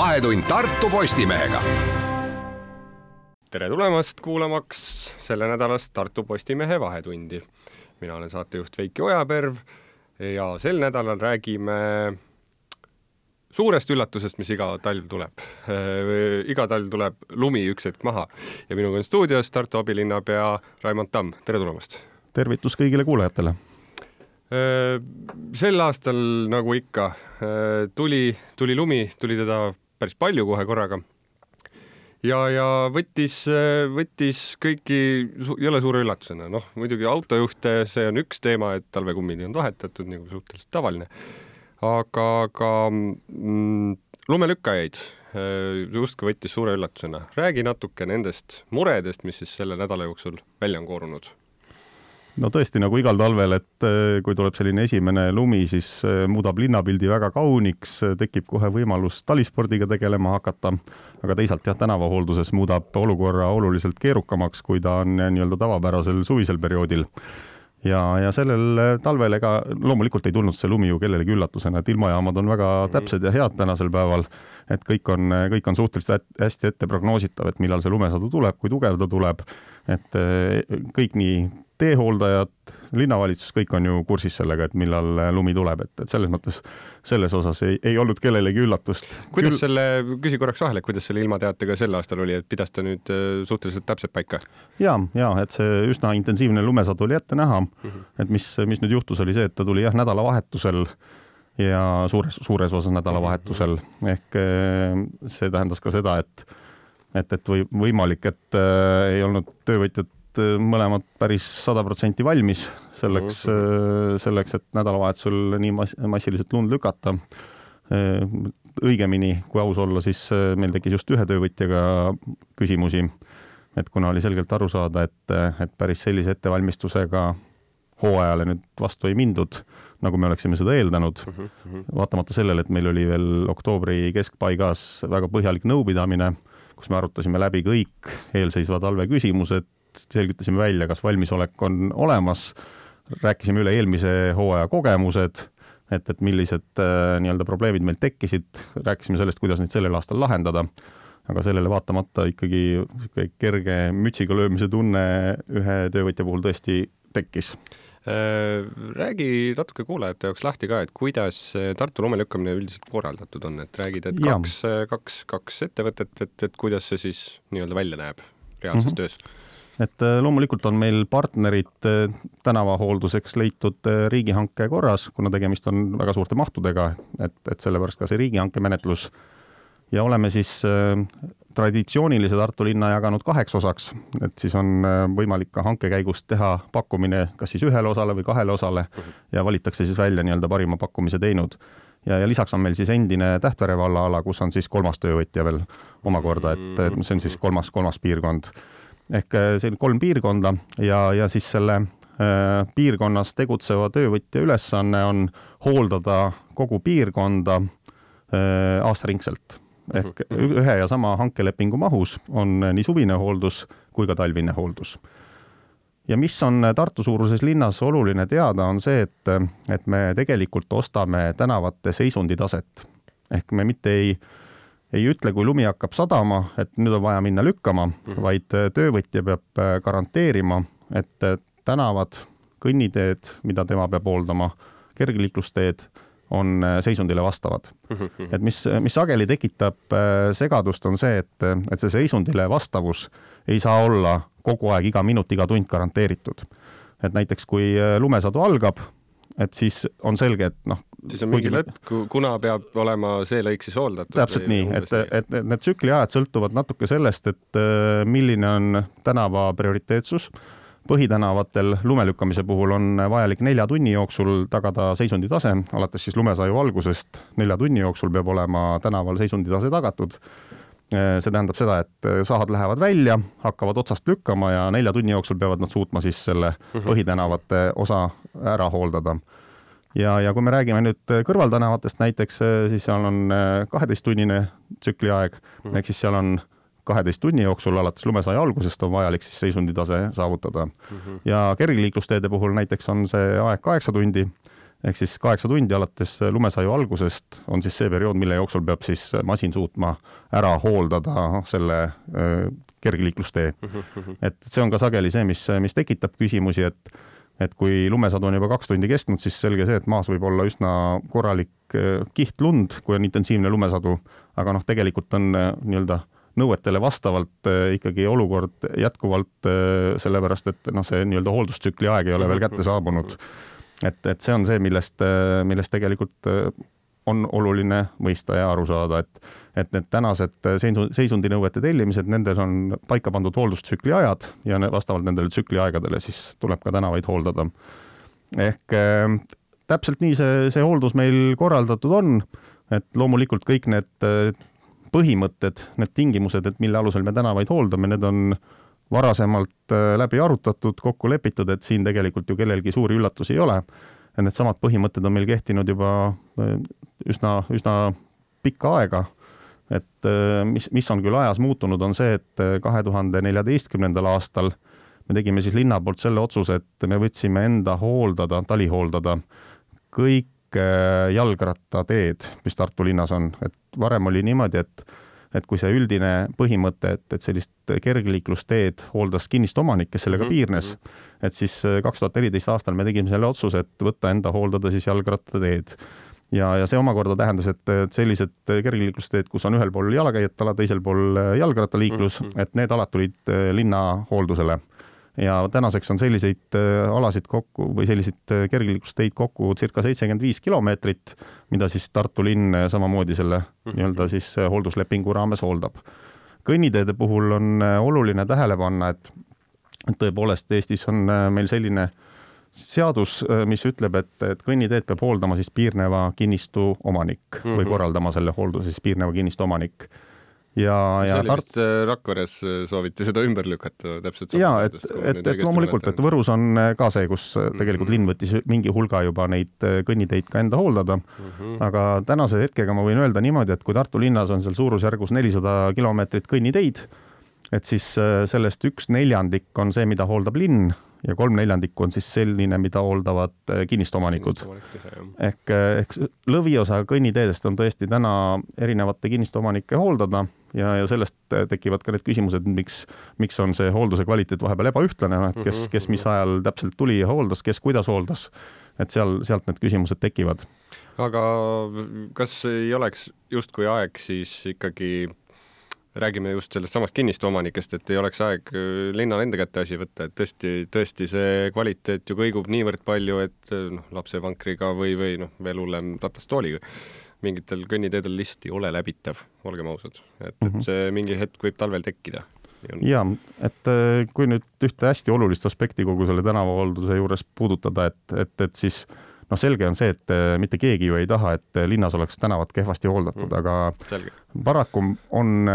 vahetund Tartu Postimehega. tere tulemast kuulamaks sellenädalast Tartu Postimehe Vahetundi. mina olen saatejuht Veiki Ojaperv ja sel nädalal räägime suurest üllatusest, mis iga talv tuleb. iga talv tuleb lumi üks hetk maha ja minuga on stuudios Tartu abilinnapea Raimond Tamm, tere tulemast! tervitus kõigile kuulajatele! sel aastal, nagu ikka, tuli, tuli lumi, tuli teda päris palju kohe korraga. ja, ja võttis, võttis kõiki jõle suure üllatusena, noh muidugi autojuhte, see on üks teema, et talvekummid on vahetatud nagu suhteliselt tavaline aga ka mm, lumelükkajaid justkui võttis suure üllatusena. räägi natuke nendest muredest, mis siis selle nädala jooksul välja on koorunud. No tõesti, nagu igal talvel, et kui tuleb selline esimene lumi, siis muudab linnapildi väga kauniks, tekib kohe võimalus talispordiga tegelema hakata, aga teisalt jah, tänavahoolduses muudab olukorra oluliselt keerukamaks, kui ta on nii-öelda tavapärasel suvisel perioodil. Ja, ja sellel talvel ega loomulikult ei tulnud see lumi ju kellelegi üllatusena, et ilmajaamad on väga mhm. täpsed ja head tänasel päeval, et kõik on, kõik on suhteliselt hästi ette prognoositav, et millal see lumesadu tuleb, kui tugev ta tuleb, et eh, kõik nii teehooldajad, linnavalitsus, kõik on ju kursis sellega, et millal lumi tuleb, et, et selles mõttes selles osas ei, ei olnud kellelegi üllatust. kuidas Küll... selle, küsi korraks vahele, kuidas selle ilmateatega sel aastal oli, et pidas ta nüüd äh, suhteliselt täpselt paika? ja, ja et see üsna intensiivne lumesadu oli ette näha mm, -hmm. et mis, mis nüüd juhtus, oli see, et ta tuli jah, nädalavahetusel ja suures, suures osas nädalavahetusel -hmm. ehk äh, see tähendas ka seda, et et, et või võimalik, et äh, ei olnud töövõtjad mõlemad päris sada protsenti valmis selleks mm, -hmm. selleks, et nädalavahetusel nii mass-, massiliselt lund lükata. Äh, õigemini, kui aus olla, siis meil tekkis just ühe töövõtjaga küsimusi, et kuna oli selgelt aru saada, et, et päris sellise ettevalmistusega hooajale nüüd vastu ei mindud, nagu me oleksime seda eeldanud mm, -hmm. vaatamata sellele, et meil oli veel oktoobri keskpaigas väga põhjalik nõupidamine kus me arutasime läbi kõik eelseisva talve küsimused, selgitasime välja, kas valmisolek on olemas, rääkisime üle eelmise hooaja kogemused, et, et millised äh, nii-öelda probleemid meil tekkisid, rääkisime sellest, kuidas neid sellel aastal lahendada, aga sellele vaatamata ikkagi niisugune kerge mütsiga löömise tunne ühe töövõtja puhul tõesti tekkis. Äh, räägi natuke kuulajate jaoks lahti ka, et kuidas Tartu lumelükkamine üldiselt korraldatud on, et räägid, et kaks, kaks, kaks ettevõtet, et, et kuidas see siis nii-öelda välja näeb reaalses mm -hmm. töös? Et äh, loomulikult on meil partnerid äh, tänavahoolduseks leitud riigihanke korras, kuna tegemist on väga suurte mahtudega, et, et sellepärast ka see riigihanke menetlus ja oleme siis traditsioonilise Tartu linna jaganud kaheks osaks, et siis on äh, võimalik ka hanke käigus teha pakkumine kas siis ühele osale või kahele osale ja valitakse siis välja nii-öelda parima pakkumise teinud. ja, ja lisaks on meil siis endine Tähtvere vallaala, kus on siis kolmas töövõtja veel omakorda, et see on siis kolmas, kolmas piirkond. Ehk äh, selline kolm piirkonda ja, ja siis selle äh, piirkonnas tegutseva töövõtja ülesanne on hooldada kogu piirkonda äh, aastaringselt ehk ühe ja sama hankelepingu mahus on nii suvine hooldus kui ka talvine hooldus. ja mis on Tartu suuruses linnas oluline teada, on see, et, et me tegelikult ostame tänavate seisunditaset. ehk me mitte ei, ei ütle, kui lumi hakkab sadama, et nüüd on vaja minna lükkama mm, -hmm. vaid töövõtja peab garanteerima, et tänavad, kõnniteed, mida tema peab hooldama, kergliiklusteed on äh, seisundile vastavad. et mis, mis sageli tekitab äh, segadust, on see, et, et see seisundile vastavus ei saa olla kogu aeg, iga minut, iga tund garanteeritud. et näiteks, kui äh, lumesadu algab, et siis on selge, et noh, siis on mingi hetk, kuna peab olema see lõik siis hooldatud. täpselt nii, et, et need tsükliajad sõltuvad natuke sellest, et milline on tänava prioriteetsus põhitänavatel lumelükkamise puhul on vajalik nelja tunni jooksul tagada seisunditase, alates siis lumesaju algusest nelja tunni jooksul peab olema tänaval seisunditase tagatud. see tähendab seda, et sahad lähevad välja, hakkavad otsast lükkama ja nelja tunni jooksul peavad nad suutma siis selle mhm. põhitänavate osa ära hooldada ja, ja kui me räägime nüüd kõrvaltänavatest näiteks, siis seal on kaheteisttunnine tsükliaeg mm, -hmm. ehk siis seal on kaheteist tunni jooksul alates lumesaia algusest on vajalik siis seisunditase saavutada mm. -hmm. ja kergliiklusteede puhul näiteks on see aeg kaheksa tundi ehk siis kaheksa tundi alates lumesaju algusest on siis see periood, mille jooksul peab siis masin suutma ära hooldada selle äh, kergliiklustee. et see on ka sageli see, mis, mis tekitab küsimusi, et et kui lumesadu on juba kaks tundi kestnud, siis selge see, et maas võib olla üsna korralik äh, kiht lund, kui on intensiivne lumesadu, aga noh, tegelikult on äh, nii-öelda nõuetele vastavalt ikkagi olukord jätkuvalt sellepärast, et noh, see nii-öelda hooldustsükli aeg ei ole veel kätte saabunud. Et, et see on see, millest, millest tegelikult äh, on oluline mõista ja aru saada, et, et need tänased seisu, seisundinõuete tellimised, nendel on paika pandud hooldustsükli ajad ja vastavalt nendele tsükliaegadele siis tuleb ka tänavaid hooldada. ehk äh, täpselt nii see, see hooldus meil korraldatud on, et loomulikult kõik need äh, põhimõtted, need tingimused, et mille alusel me tänavaid hooldame, need on varasemalt äh, läbi arutatud, kokku lepitud, et siin tegelikult ju kellelgi suuri üllatusi ei ole. Needsamad põhimõtted on meil kehtinud juba äh, üsna, üsna pikka aega. et äh, mis, mis on küll ajas muutunud, on see, et kahe tuhande neljateistkümnendal aastal me tegime siis linna poolt selle otsuse, et me võtsime enda hooldada, talihooldada kõik jalgrattateed, mis Tartu linnas on, et varem oli niimoodi, et et kui see üldine põhimõte, et, et sellist kergliiklusteed hooldas kinnistuomanik, kes sellega mm -hmm. piirnes, et siis äh, kaks tuhat neliteist aastal me tegime selle otsuse, et võtta enda hooldada siis jalgrattateed ja, ja see omakorda tähendas, et, et sellised kergliiklusteed, kus on ühel pool jalakäijate ala, teisel pool äh, jalgrattaliiklus mm, -hmm. et need alad tulid äh, linna hooldusele ja tänaseks on selliseid äh, alasid kokku või selliseid äh, kergliiklusteid kokku circa seitsekümmend viis kilomeetrit, mida siis Tartu linn äh, samamoodi selle mhm. nii-öelda siis hoolduslepingu raames hooldab. kõnniteede puhul on oluline tähele panna, et, et tõepoolest Eestis on meil selline seadus, mis ütleb, et, et kõnniteed peab hooldama siis piirneva kinnistu omanik mm -hmm. või mhm. korraldama selle hoolduse siis piirneva kinnistu omanik ja, ja Tart... äh, Rakveres äh, sooviti seda ümber lükata täpselt ja et, et, et loomulikult, et Võrus on äh, ka see, kus tegelikult mm -hmm. linn võttis mingi hulga juba neid kõnniteid ka enda hooldada mm. -hmm. aga tänase hetkega ma võin öelda niimoodi, et kui Tartu linnas on seal suurusjärgus nelisada kilomeetrit kõnniteid, et siis sellest üks neljandik on see, mida hooldab linn ja kolm neljandikku on siis selline, mida hooldavad kinnistuomanikud. ehk, ehk lõviosa kõnniteedest on tõesti täna erinevate kinnistuomanike hooldada ja, ja sellest äh, tekivad ka need küsimused, miks, miks on see hoolduse kvaliteet vahepeal ebaühtlane, noh et kes, kes mis mhm. ajal täpselt tuli ja hooldas, kes kuidas hooldas, et seal, sealt need küsimused tekivad. aga kas ei oleks justkui aeg siis ikkagi räägime just sellest samast kinnistuomanikest, et ei oleks aeg äh, linnal enda kätte asi võtta, et tõesti, tõesti see kvaliteet ju kõigub niivõrd palju, et äh, noh, lapsevankriga või, või noh, veel hullem ratastooliga mingitel kõnniteedel lihtsalt ei ole läbitav, olgem ausad, et, et mhm. see mingi hetk võib talvel tekkida. ja et äh, kui nüüd ühte hästi olulist aspekti kogu selle tänavahoolduse juures puudutada, et, et, et siis noh, selge on see, et mitte keegi ju ei taha, et linnas oleks tänavad kehvasti hooldatud mm., aga paraku on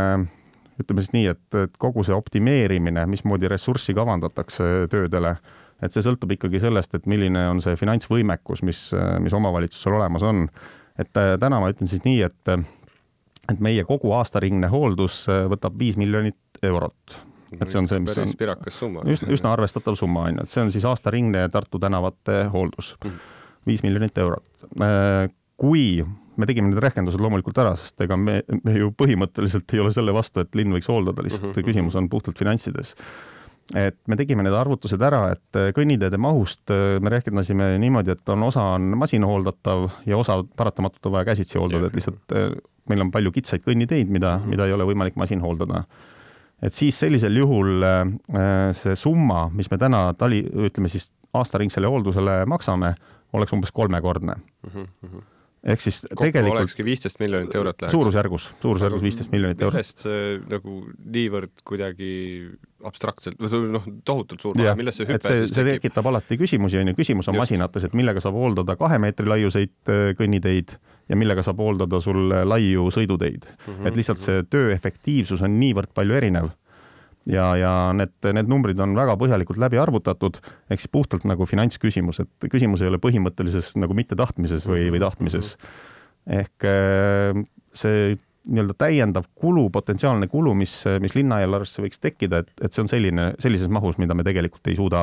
ütleme siis nii, et, et kogu see optimeerimine, mismoodi ressurssi kavandatakse töödele, et see sõltub ikkagi sellest, et milline on see finantsvõimekus, mis, mis omavalitsusel olemas on. Et täna ma ütlen siis nii, et, et meie kogu aastaringne hooldus võtab viis miljonit eurot. et see on see, mis on üsna, üsna arvestatav summa on ju, et see on siis aastaringne Tartu tänavate hooldus. Mhm. viis miljonit eurot. kui me tegime need rehkendused loomulikult ära, sest ega me, me ju põhimõtteliselt ei ole selle vastu, et linn võiks hooldada, lihtsalt mm -hmm. küsimus on puhtalt finantsides. Et me tegime need arvutused ära, et äh, kõnniteede mahust äh, me rehkendasime niimoodi, et on osa on masinohooldatav ja osa paratamatult on vaja käsitsi hooldada, et lihtsalt äh, meil on palju kitsaid kõnniteid, mida -hmm. mida ei ole võimalik masinhooldada et siis sellisel juhul see summa, mis me täna tali, ütleme siis aastaringsele hooldusele maksame, oleks umbes kolmekordne mm. -hmm ehk siis Kokku tegelikult olekski viisteist miljonit eurot läheks? suurusjärgus, suurusjärgus viisteist miljonit eurot. millest see nagu niivõrd kuidagi abstraktselt, noh, tohutult suur raha, millest see hüpe see, see tekib? tekitab alati küsimusi, on ju, küsimus on Just. masinates, et millega saab hooldada kahe meetri laiuseid äh, kõnniteid ja millega saab hooldada sul laiu sõiduteid mm. -hmm. et lihtsalt see töö efektiivsus on niivõrd palju erinev ja, ja need, need numbrid on väga põhjalikult läbi arvutatud, ehk siis puhtalt nagu finantsküsimus, et küsimus ei ole põhimõttelises nagu mittetahtmises või, või tahtmises. ehk äh, see nii-öelda täiendav kulu, potentsiaalne kulu, mis, mis linnaeelarvesse võiks tekkida, et, et see on selline, sellises mahus, mida me tegelikult ei suuda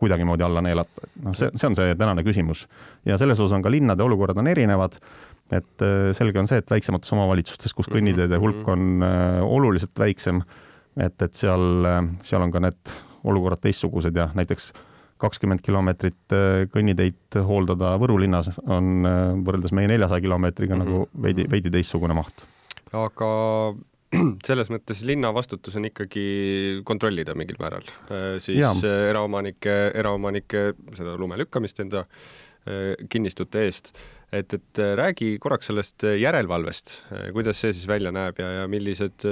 kuidagimoodi alla neelata. noh, see, see on see tänane küsimus. ja selles osas on ka linnade olukorrad on erinevad, et äh, selge on see, et väiksemates omavalitsustes, kus kõnniteede hulk on äh, oluliselt väiksem, et, et seal, seal on ka need olukorrad teistsugused ja näiteks kakskümmend kilomeetrit äh, kõnniteid hooldada Võru linnas on äh, võrreldes meie neljasaja kilomeetriga mm -hmm. nagu mhm, veidi, mhm. veidi teistsugune maht. aga selles mõttes linna vastutus on ikkagi kontrollida mingil määral äh, siis ja. eraomanike, eraomanike seda lume lükkamist enda kinnistute eest et, et räägi korraks sellest järelevalvest, kuidas see siis välja näeb ja, ja millised,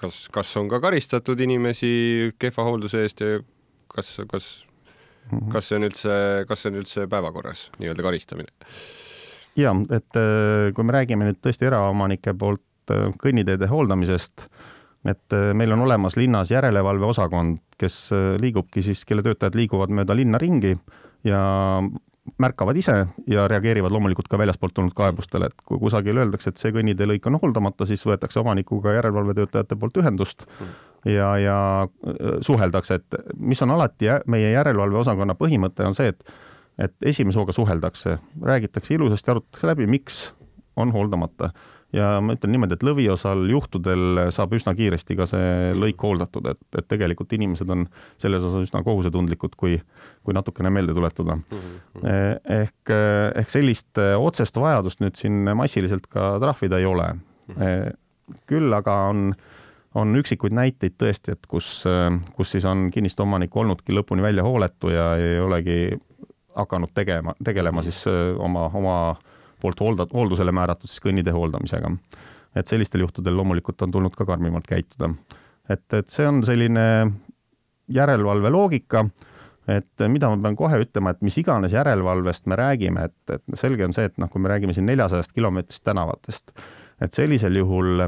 kas, kas on ka karistatud inimesi kehva hoolduse eest ja kas, kas Mhm. kas see on üldse, kas see on üldse päevakorras, nii-öelda karistamine? ja et äh, kui me räägime nüüd tõesti eraomanike poolt äh, kõnniteede hooldamisest, et äh, meil on olemas linnas järelevalveosakond, kes liigubki siis, kelle töötajad liiguvad mööda linna ringi ja märkavad ise ja reageerivad loomulikult ka väljaspoolt tulnud kaebustele, et kui kusagil öeldakse, et see kõnniteelõik on hooldamata, siis võetakse omanikuga järelevalvetöötajate poolt ühendust mm ja, ja äh, suheldakse, et mis on alati meie järelevalveosakonna põhimõte, on see, et et esimese hooga suheldakse, räägitakse ilusasti, arutatakse läbi, miks on hooldamata. Ja ma ütlen niimoodi, et lõviosal juhtudel saab üsna kiiresti ka see lõik hooldatud, et, et tegelikult inimesed on selles osas üsna kohusetundlikud, kui, kui natukene meelde tuletada mm. -hmm. ehk, ehk sellist otsest vajadust nüüd siin massiliselt ka trahvida ei ole mm. -hmm. küll aga on on üksikuid näiteid tõesti, et kus, kus siis on kinnistuomanik olnudki lõpuni välja hooletu ja ei olegi hakanud tegema, tegelema siis oma, oma poolt hoolda-, hooldusele määratud siis kõnnitee hooldamisega. et sellistel juhtudel loomulikult on tulnud ka karmimalt käituda. et, et see on selline järelevalve loogika, et mida ma pean kohe ütlema, et mis iganes järelevalvest me räägime, et, et selge on see, et noh, kui me räägime siin neljasajast kilomeetrist tänavatest, et sellisel juhul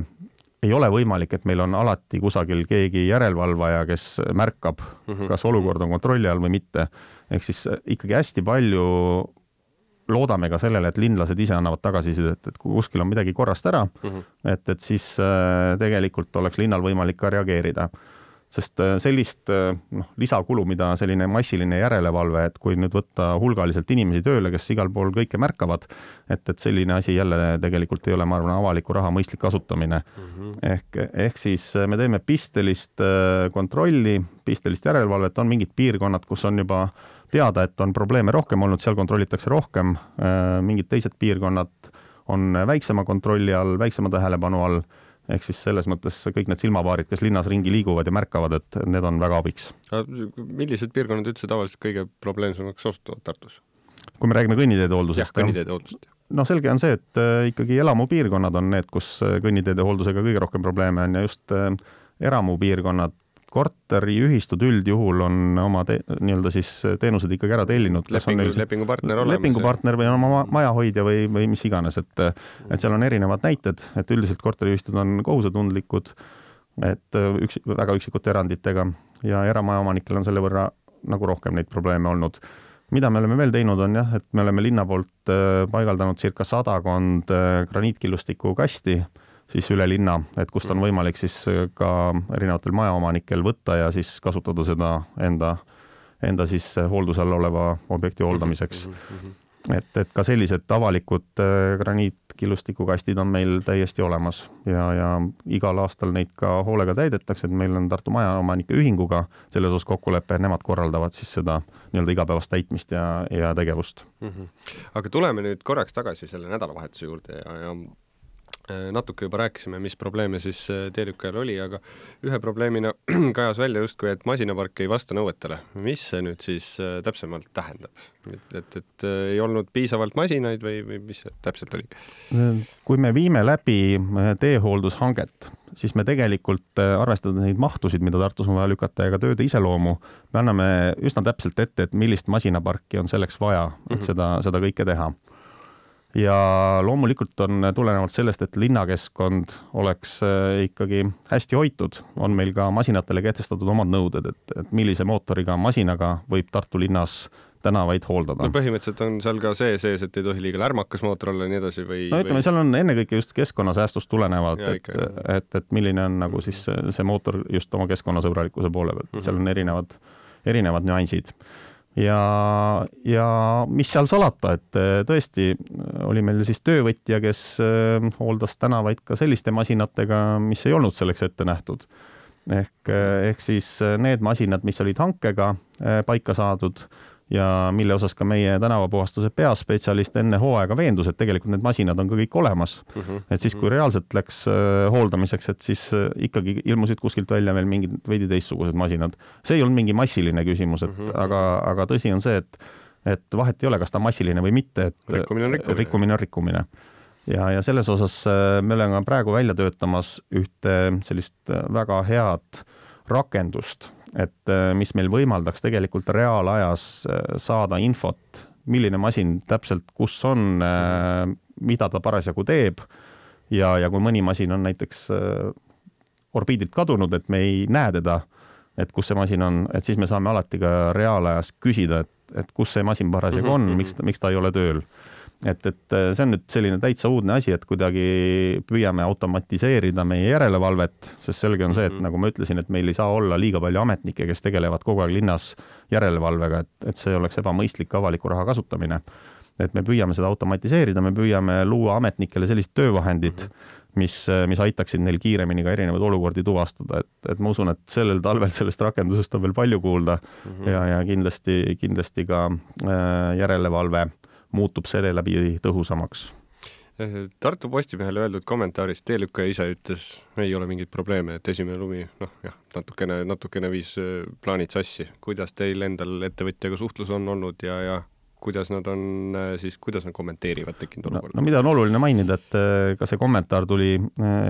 ei ole võimalik, et meil on alati kusagil keegi järelevalvaja, kes märkab, mhm. kas olukord on kontrolli all või mitte. ehk siis ikkagi hästi palju loodame ka sellele, et linlased ise annavad tagasisidet, et kui kuskil on midagi korrast ära mm, -hmm. et, et siis äh, tegelikult oleks linnal võimalik ka reageerida sest äh, sellist äh, noh, lisakulu, mida selline massiline järelevalve, et kui nüüd võtta hulgaliselt inimesi tööle, kes igal pool kõike märkavad, et, et selline asi jälle tegelikult ei ole, ma arvan, avaliku raha mõistlik kasutamine mm. -hmm. ehk, ehk siis me teeme pistelist kontrolli, pistelist järelevalvet, on mingid piirkonnad, kus on juba teada, et on probleeme rohkem olnud, seal kontrollitakse rohkem, mingid teised piirkonnad on väiksema kontrolli all, väiksema tähelepanu all ehk siis selles mõttes kõik need silmapaarid, kes linnas ringi liiguvad ja märkavad, et need on väga abiks. millised piirkonnad üldse tavaliselt kõige probleemsemaks osutuvad Tartus? kui me räägime kõnniteede hooldusest. jah, kõnniteede hooldusest. no selge on see, et äh, ikkagi elamupiirkonnad on need, kus äh, kõnniteede hooldusega kõige rohkem probleeme on ja just äh, eramupiirkonnad korteriühistud üldjuhul on oma nii-öelda siis teenused ikkagi ära tellinud. lepingu, lepingupartner olemas. lepingupartner või on oma majahoidja või, või mis iganes, et, et seal on erinevad näited, et üldiselt korteriühistud on kohusetundlikud, et üks, väga üksikute eranditega ja eramajaomanikel on selle võrra nagu rohkem neid probleeme olnud. mida me oleme veel teinud, on jah, et me oleme linna poolt äh, paigaldanud circa sadakond äh, graniitkillustiku kasti siis üle linna, et kust on võimalik siis ka erinevatel majaomanikel võtta ja siis kasutada seda enda, enda siis hoolduse all oleva objekti hooldamiseks mm. -hmm et, et ka sellised avalikud äh, graniitkillustikukastid on meil täiesti olemas ja, ja igal aastal neid ka hoolega täidetakse, et meil on Tartu Majaomanike Ühinguga selles osas kokkulepe, nemad korraldavad siis seda nii-öelda igapäevast täitmist ja, ja tegevust mm. -hmm. aga tuleme nüüd korraks tagasi selle nädalavahetuse juurde ja, ja Äh, natuke juba rääkisime, mis probleeme siis äh, teelükkajal oli, aga ühe probleemina kajas välja justkui, et masinapark ei vasta nõuetele. mis see nüüd siis äh, täpsemalt tähendab? et, et, et ei olnud piisavalt masinaid või, või mis see täpselt oli? kui me viime läbi teehooldushanget, siis me tegelikult, arvestades neid mahtusid, mida Tartus on vaja lükata ja ka tööde iseloomu, me anname üsna täpselt ette, et millist masinaparki on selleks vaja, et mm -hmm. seda, seda kõike teha ja loomulikult on tulenevalt sellest, et linnakeskkond oleks äh, ikkagi hästi hoitud, on meil ka masinatele kehtestatud omad nõuded, et, et millise mootoriga masinaga võib Tartu linnas tänavaid hooldada no põhimõtteliselt on seal ka see sees, et ei tohi liiga lärmakas mootor olla ja nii edasi või? no ütleme, seal on ennekõike just keskkonnasäästust tulenevalt, et et, et milline on nagu siis see, see mootor just oma keskkonnasõbralikkuse poole pealt mm, -hmm. seal on erinevad, erinevad nüansid. Ja, ja mis seal salata, et eh, tõesti oli meil siis töövõtja, kes eh, hooldas tänavaid ka selliste masinatega, mis ei olnud selleks ette nähtud. ehk, ehk siis need masinad, mis olid hankega paika saadud ja mille osas ka meie tänavapuhastuse peaspetsialist enne hooaega veendus, et tegelikult need masinad on ka kõik olemas mm. -hmm. et siis, kui reaalselt läks äh, hooldamiseks, et siis äh, ikkagi ilmusid kuskilt välja veel mingid veidi teistsugused masinad. see ei olnud mingi massiline küsimus, et mm -hmm. aga, aga tõsi on see, et et vahet ei ole, kas ta massiline või mitte, et rikkumine on rikkumine. rikkumine on rikkumine. ja, ja selles osas äh, me oleme praegu välja töötamas ühte sellist väga head rakendust et äh, mis meil võimaldaks tegelikult reaalajas äh, saada infot, milline masin täpselt kus on, äh, mida ta parasjagu teeb. Ja, ja kui mõni masin on näiteks orbiidilt kadunud, et me ei näe teda, et kus see masin on, et siis me saame alati ka reaalajas küsida, et, et kus see masin parasjagu on, miks, miks ta ei ole tööl et, et see on nüüd selline täitsa uudne asi, et kuidagi püüame automatiseerida meie järelevalvet, sest selge on see, et nagu ma ütlesin, et meil ei saa olla liiga palju ametnikke, kes tegelevad kogu aeg linnas järelevalvega, et, et see oleks ebamõistlik avaliku raha kasutamine. et me püüame seda automatiseerida, me püüame luua ametnikele sellised töövahendid mm, -hmm mis, mis aitaksid neil kiiremini ka erinevaid olukordi tuvastada, et, et ma usun, et sellel talvel sellest rakendusest on veel palju kuulda mm -hmm. ja, ja kindlasti, kindlasti ka äh, järelevalve äh, muutub selle läbi tõhusamaks. Tartu Postimehele öeldud kommentaaris teelükkaja ise ütles, ei ole mingeid probleeme, et esimene lumi, noh jah, natukene, natukene viis äh, plaanid sassi. kuidas teil endal ettevõtjaga suhtlus on olnud ja, ja kuidas nad on äh, siis, kuidas nad kommenteerivad tekkinud olukorda no,? no mida on oluline mainida, et äh, ka see kommentaar tuli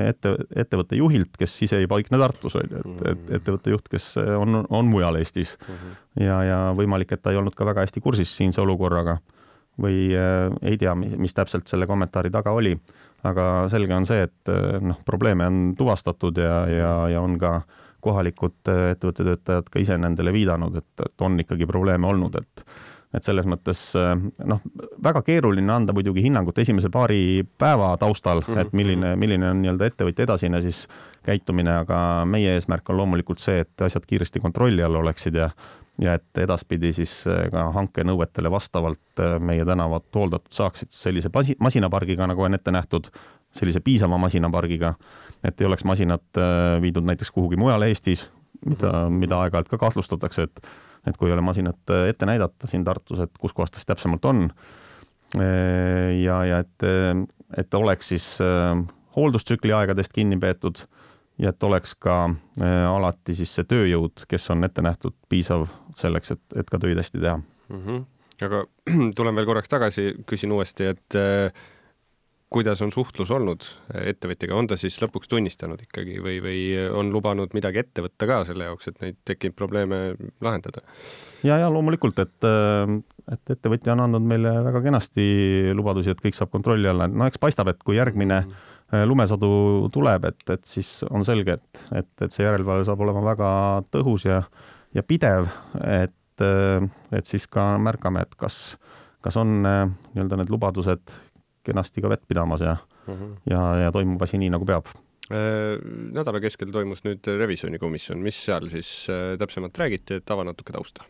ette, ettevõtte juhilt, kes ise ei paikne Tartus, on ju, et, et mm. ettevõtte juht, kes on, on mujal Eestis mm. -hmm. ja, ja võimalik, et ta ei olnud ka väga hästi kursis siinse olukorraga või äh, ei tea, mis täpselt selle kommentaari taga oli. aga selge on see, et äh, noh, probleeme on tuvastatud ja, ja, ja on ka kohalikud äh, ettevõtte töötajad ka ise nendele viidanud, et, et on ikkagi probleeme olnud, et et selles mõttes noh, väga keeruline anda muidugi hinnangut esimese paari päeva taustal, et mhm. milline, milline on nii-öelda ettevõtja edasine siis käitumine, aga meie eesmärk on loomulikult see, et asjad kiiresti kontrolli all oleksid ja ja et edaspidi siis äh, ka hankenõuetele vastavalt äh, meie tänavad hooldatud saaksid sellise masinapargiga, nagu on ette nähtud, sellise piisava masinapargiga, et ei oleks masinad äh, viidud näiteks kuhugi mujale Eestis, mida, mida aeg-ajalt ka kahtlustatakse, et et kui ei ole masinat ette näidata siin Tartus, et kus kohas ta siis täpsemalt on, ja, ja et, et oleks siis hooldustsükli aegadest kinni peetud ja et oleks ka äh, alati siis see tööjõud, kes on ette nähtud, piisav selleks, et, et ka töid hästi teha mm. -hmm. aga tulen veel korraks tagasi, küsin uuesti, et äh, kuidas on suhtlus olnud ettevõtjaga, on ta siis lõpuks tunnistanud ikkagi või, või on lubanud midagi ette võtta ka selle jaoks, et neid tekkinud probleeme lahendada? ja, ja loomulikult, et, äh, et ettevõtja on andnud meile väga kenasti lubadusi, et kõik saab kontrolli alla, no eks paistab, et kui järgmine mm -hmm lumesadu tuleb, et, et siis on selge, et, et, et see järelevalve saab olema väga tõhus ja, ja pidev, et, äh, et siis ka märkame, et kas, kas on äh, nii-öelda need lubadused kenasti ka vett pidamas ja mm, -hmm. ja, ja toimub asi nii, nagu peab. Nädala keskel toimus nüüd revisjonikomisjon, mis seal siis täpsemalt räägiti, et ava natuke tausta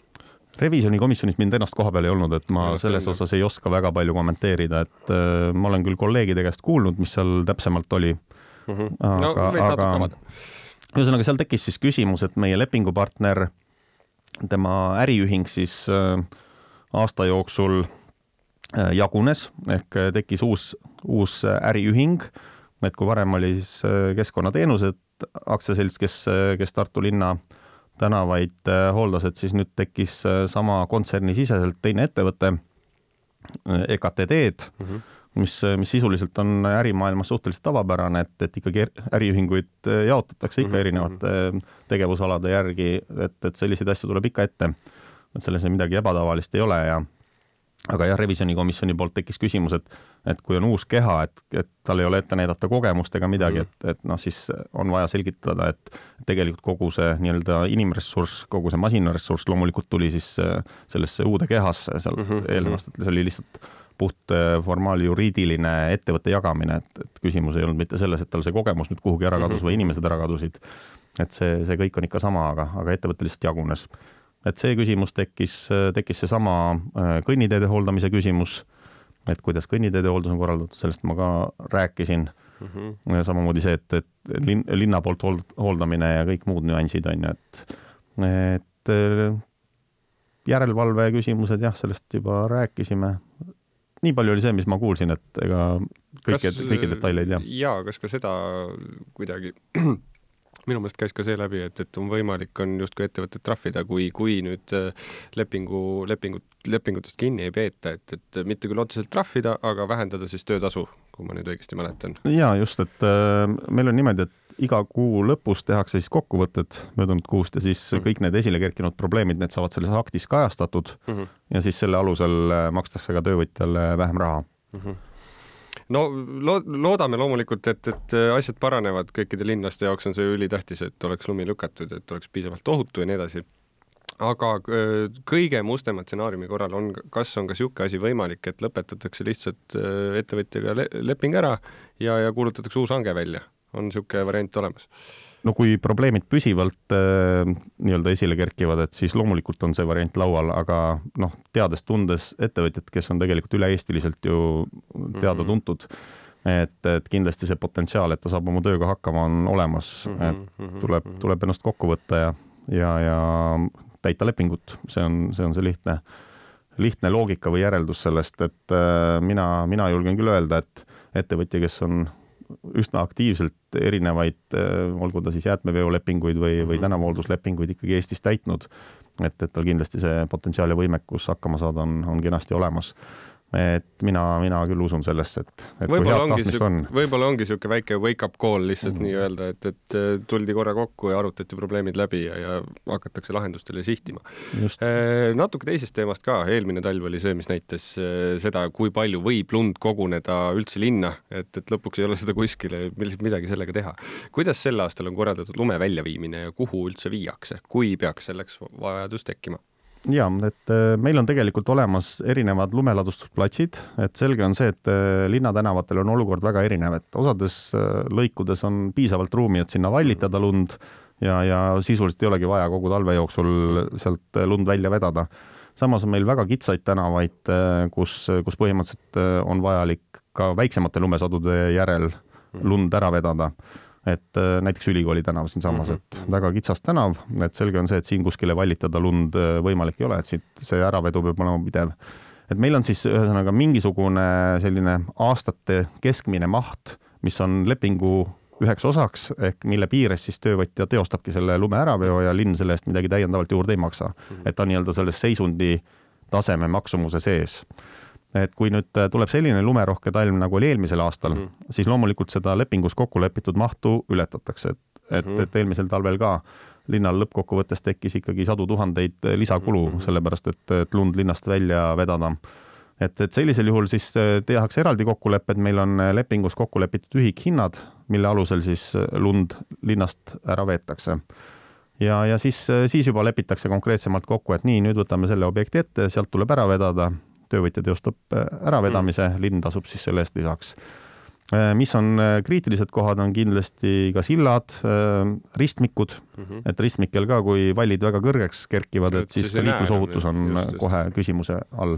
revisjonikomisjonis mind ennast koha peal ei olnud, et ma ja, selles osas ei oska väga palju kommenteerida, et äh, ma olen küll kolleegide käest kuulnud, mis seal täpsemalt oli mm. -hmm. aga no,, aga ühesõnaga seal tekkis siis küsimus, et meie lepingupartner, tema äriühing siis äh, aasta jooksul äh, jagunes ehk äh, tekkis uus, uus äriühing, et kui varem oli siis äh, Keskkonnateenused aktsiaselts, kes, äh, kes Tartu linna äh, tänavaid äh, hooldas, et siis nüüd tekkis äh, sama kontserni siseselt teine ettevõte, äh, EKTD-d mm, -hmm. mis, mis sisuliselt on ärimaailmas suhteliselt tavapärane, et, et ikkagi äriühinguid jaotatakse ikka mm -hmm. erinevate tegevusalade järgi, et, et selliseid asju tuleb ikka ette. et selles midagi ebatavalist ei ole ja aga jah, revisjonikomisjoni poolt tekkis küsimus, et, et kui on uus keha, et, et tal ei ole ette näidata kogemust ega midagi, et, et noh, siis on vaja selgitada, et tegelikult kogu see nii-öelda inimressurss, kogu see masinaressurss loomulikult tuli siis äh, sellesse uude kehasse sealt mm -hmm. eelnevast, et see oli lihtsalt puht äh, formaaljuriidiline ettevõtte jagamine, et, et küsimus ei olnud mitte selles, et tal see kogemus nüüd kuhugi ära kadus mm -hmm. või inimesed ära kadusid. et see, see kõik on ikka sama, aga, aga ettevõte lihtsalt jagunes et see küsimus tekkis, tekkis seesama äh, kõnniteede hooldamise küsimus, et kuidas kõnniteede hooldus on korraldatud, sellest ma ka rääkisin mm. -hmm. samamoodi see, et, et linn, linna poolt hooldamine ja kõik muud nüansid on ju, et, et äh, järelevalve küsimused jah, sellest juba rääkisime. nii palju oli see, mis ma kuulsin, et ega kõike, kõiki detaile ei tea. jaa, kas ka seda kuidagi minu meelest käis ka see läbi, et, et on võimalik, on justkui ettevõtet trahvida, kui, kui nüüd äh, lepingu, lepingut, lepingutest kinni ei peeta, et, et mitte küll otseselt trahvida, aga vähendada siis töötasu, kui ma nüüd õigesti mäletan. jaa, just, et äh, meil on niimoodi, et iga kuu lõpus tehakse siis kokkuvõtted möödunud kuust ja siis mm -hmm. kõik need esile kerkinud probleemid, need saavad selles aktis kajastatud mm -hmm. ja siis selle alusel äh, makstakse ka töövõtjale vähem raha mm. -hmm no lo-, loodame loomulikult, et, et äh, asjad paranevad, kõikide linlaste jaoks on see ülitähtis, et oleks lumi lükatud, et oleks piisavalt ohutu ja nii edasi. aga äh, kõige mustema stsenaariumi korral on, kas on ka niisugune asi võimalik, et lõpetatakse lihtsalt äh, ettevõtjaga le leping ära ja, ja kuulutatakse uus hange välja, on niisugune variant olemas? No kui probleemid püsivalt äh, nii-öelda esile kerkivad, et siis loomulikult on see variant laual, aga noh, teades-tundes ettevõtjat, kes on tegelikult üle-eestiliselt ju teada-tuntud mm, -hmm. et, et kindlasti see potentsiaal, et ta saab oma tööga hakkama, on olemas mm, -hmm. et mhm, tuleb, mhm. tuleb ennast kokku võtta ja, ja, ja täita lepingut, see on, see on see lihtne, lihtne loogika või järeldus sellest, et äh, mina, mina julgen küll öelda, et ettevõtja, kes on üsna aktiivselt erinevaid, äh, olgu ta siis jäätmeveolepinguid või, või mhm. tänavahoolduslepinguid ikkagi Eestis täitnud. et, et tal kindlasti see potentsiaal ja võimekus hakkama saada on, on kenasti olemas et mina, mina küll usun sellesse, et, et võib kui head tahtmist on. võib-olla ongi niisugune väike wake-up call lihtsalt mm nii-öelda, et, et äh, tuldi korra kokku ja arutati probleemid läbi ja, ja hakatakse lahendustele sihtima. Eh, natuke teisest teemast ka, eelmine talv oli see, mis näitas eh, seda, kui palju võib lund koguneda üldse linna, et, et lõpuks ei ole seda kuskile, midagi sellega teha. kuidas sel aastal on korraldatud lume väljaviimine ja kuhu üldse viiakse, kui peaks selleks vajadus tekkima? Jaa, et äh, meil on tegelikult olemas erinevad lumeladustusplatsid, et selge on see, et äh, linnatänavatel on olukord väga erinev, et osades äh, lõikudes on piisavalt ruumi, et sinna vallitada lund ja, ja sisuliselt ei olegi vaja kogu talve jooksul sealt lund välja vedada. samas on meil väga kitsaid tänavaid, kus, kus põhimõtteliselt on vajalik ka väiksemate lumesadude järel lund ära vedada et äh, näiteks Ülikooli tänav siinsamas mm, -hmm. et väga kitsas tänav, et selge on see, et siin kuskile vallitada lund äh, võimalik ei ole, et siit see äravedu peab olema pidev. et meil on siis ühesõnaga mingisugune selline aastate keskmine maht, mis on lepingu üheks osaks ehk mille piires siis töövõtja teostabki selle lume äraveo ja linn selle eest midagi täiendavalt juurde ei maksa mm. -hmm. et ta nii-öelda selles seisundi taseme maksumuse sees et kui nüüd äh, tuleb selline lumerohke talv, nagu oli eelmisel aastal mm, -hmm. siis loomulikult seda lepingus kokku lepitud mahtu ületatakse, et, et mm, -hmm. et eelmisel talvel ka linnal lõppkokkuvõttes tekkis ikkagi sadu tuhandeid äh, lisakulu mm, -hmm. sellepärast et, et lund linnast välja vedada. et, et sellisel juhul siis äh, tehakse eraldi kokkulepped, meil on lepingus kokku lepitud ühikhinnad, mille alusel siis lund linnast ära veetakse ja, ja siis, siis juba lepitakse konkreetsemalt kokku, et nii, nüüd võtame selle objekti ette, sealt tuleb ära vedada töövõtja teostab äh, äravedamise mm., linn tasub siis selle eest lisaks. Äh, mis on äh, kriitilised kohad, on kindlasti ka sillad, ristmikud mm, -hmm. et ristmikel ka, kui vallid väga kõrgeks kerkivad, et siis ka liiklusohutus on just, just. kohe küsimuse all.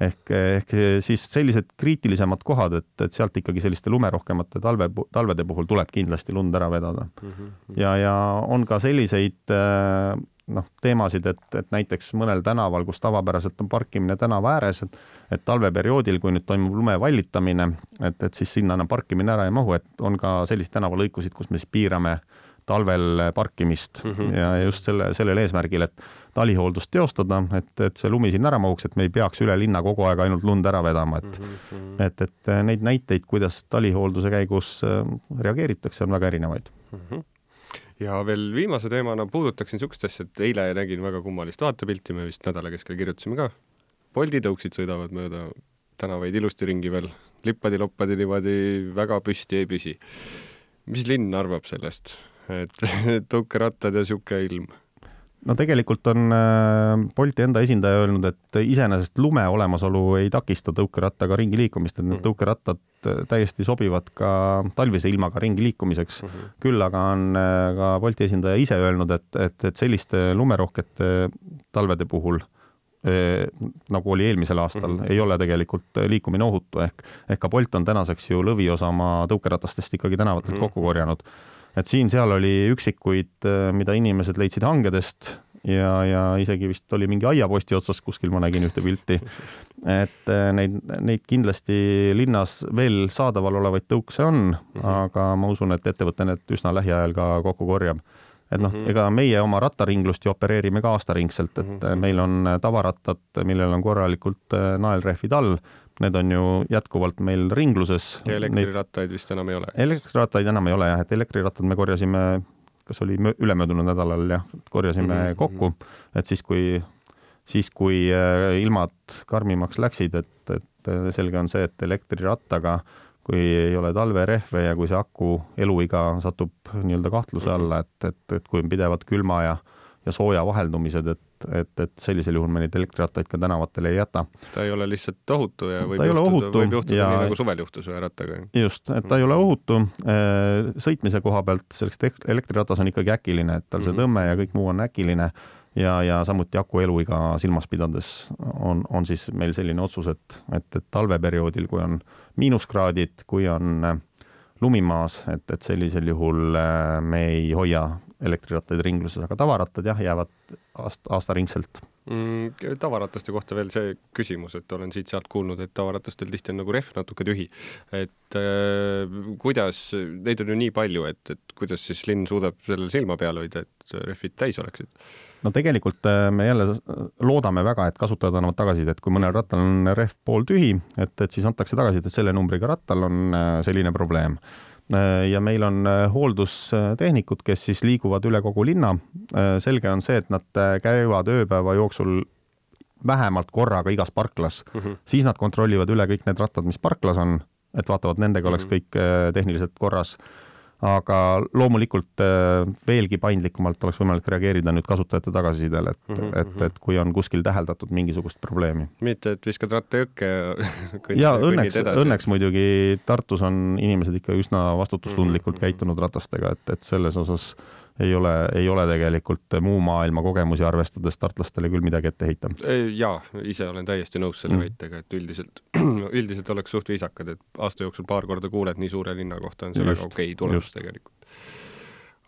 ehk, ehk siis sellised kriitilisemad kohad, et, et sealt ikkagi selliste lumerohkemate talve, talvede puhul tuleb kindlasti lund ära vedada mm. -hmm. ja, ja on ka selliseid noh, teemasid, et, et näiteks mõnel tänaval, kus tavapäraselt on parkimine tänava ääres, et et talveperioodil, kui nüüd toimub lume vallitamine, et, et siis sinna enam parkimine ära ei mahu, et on ka selliseid tänavalõikusid, kus me siis piirame talvel parkimist mm -hmm. ja just selle, sellel eesmärgil, et talihooldust teostada, et, et see lumi sinna ära mahuks, et me ei peaks üle linna kogu aeg ainult lund ära vedama, et mm -hmm. et, et neid näiteid, kuidas talihoolduse käigus äh, reageeritakse, on väga erinevaid mm. -hmm ja veel viimase teemana puudutaksin niisugust asja, et eile nägin väga kummalist vaatepilti, me vist nädala keskel kirjutasime ka Bolti tõuksid sõidavad mööda tänavaid ilusti ringi veel, lippadi-loppadi niimoodi väga püsti ei püsi. mis linn arvab sellest, et tõukerattad ja sihuke ilm? No tegelikult on äh, Bolti enda esindaja öelnud, et iseenesest lume olemasolu ei takista tõukerattaga ringi liikumist, et need Mhm. tõukerattad äh, täiesti sobivad ka talvise ilmaga ringi liikumiseks. Mhm. küll aga on äh, ka Bolti esindaja ise öelnud, et, et, et selliste lumerohkete talvede puhul nagu oli eelmisel aastal mm. -hmm. ei ole tegelikult liikumine ohutu, ehk, ehk ka Bolt on tänaseks ju lõviosa oma tõukeratastest ikkagi tänavatelt Mhm. kokku korjanud. Et siin-seal oli üksikuid, mida inimesed leidsid hangedest ja, ja isegi vist oli mingi aiaposti otsas kuskil, ma nägin ühte pilti. et eh, neid, neid kindlasti linnas veel saadaval olevaid tõukse on mm. -hmm. aga ma usun, et ettevõte need üsna lähiajal ka kokku korjab et noh mm. -hmm., ega meie oma rattaringlust ju opereerime ka aastaringselt, et mm. -hmm. meil on tavarattad, millel on korralikult äh, naelrehvid all, need on ju jätkuvalt meil ringluses. ja elektrirattaid vist enam ei ole? elektrirattaid enam ei ole jah, et elektrirattad me korjasime, kas oli mö- ülemöödunud nädalal jah, korjasime mm Mhm, -hmm. kokku, et siis, kui, siis kui äh, ilmad karmimaks läksid, et, et äh, selge on see, et elektrirattaga kui ei ole talverehve ja kui see aku eluiga satub nii-öelda kahtluse alla, et, et, et kui on pidevad külma ja, ja sooja vaheldumised, et, et, et sellisel juhul me neid elektrirattaid ka tänavatele ei jäta. ta ei ole lihtsalt ohutu ja võib Ta juhtuda, ohutu võib juhtuda ja- nii nagu suvel juhtus ühe rattaga. just, et ta ei ole ohutu. sõitmise koha pealt selleks elektriratas on ikkagi äkiline, et tal see Mhm. tõmme ja kõik muu on äkiline ja, ja samuti aku eluiga silmas pidades on, on siis meil selline otsus, et, et, et talveperioodil, kui on miinuskraadid, kui on äh, lumi maas, et, et sellisel juhul äh, me ei hoia elektrirattaid ringluses, aga tavarattad jah, jäävad aast-, aastaringselt mm,. tavarataste kohta veel see küsimus, et olen siit-sealt kuulnud, et tavaratastel tihti on nagu rehv natuke tühi. et äh, kuidas, neid on ju nii palju, et, et kuidas siis linn suudab sellele silma peal hoida, et rehvid täis oleksid? no tegelikult äh, me jälle loodame väga, et kasutajad annavad tagasisidet, kui mõnel rattal on rehv pooltühi, et, et siis antakse tagasisidet, et selle numbriga rattal on äh, selline probleem. Ja meil on äh, hooldustehnikud, kes siis liiguvad üle kogu linna. selge on see, et nad äh, käivad ööpäeva jooksul vähemalt korraga igas parklas mm. -hmm. siis nad kontrollivad üle kõik need rattad, mis parklas on, et vaatavad, nendega oleks Mhm. kõik äh, tehniliselt korras. Aga loomulikult äh, veelgi paindlikumalt oleks võimalik reageerida nüüd kasutajate tagasisidele, et mm, Mhm, -hmm. et, et kui on kuskil täheldatud mingisugust probleemi. mitte, et viskad ratta jõkke ja õnneks, õnneks muidugi Tartus on inimesed ikka üsna vastutustundlikult Mhm, käitunud ratastega, et, et selles osas ei ole, ei ole tegelikult muu maailma kogemusi arvestades tartlastele küll midagi ette heita. jaa, ise olen täiesti nõus selle Mm. väitega, et üldiselt, üldiselt oleks suht viisakad, et aasta jooksul paar korda kuuled nii suure linna kohta on see väga okei tulemus just. tegelikult.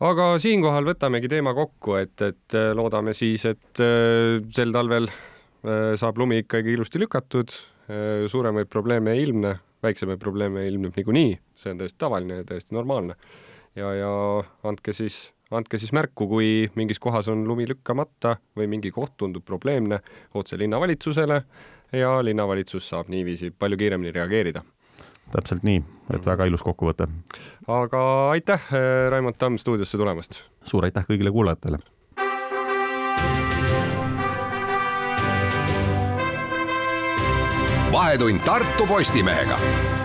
aga siinkohal võtamegi teema kokku, et, et äh, loodame siis, et äh, sel talvel äh, saab lumi ikkagi ilusti lükatud, suuremaid probleeme ei ilmne, väiksemaid probleeme ilmneb niikuinii, see on täiesti tavaline ja täiesti normaalne. ja, ja andke siis andke siis märku, kui mingis kohas on lumi lükkamata või mingi koht tundub probleemne otse linnavalitsusele ja linnavalitsus saab niiviisi palju kiiremini reageerida. täpselt nii, et väga ilus kokkuvõte. aga aitäh, Raimond Tamm stuudiosse tulemast! suur aitäh kõigile kuulajatele! vahetund Tartu Postimehega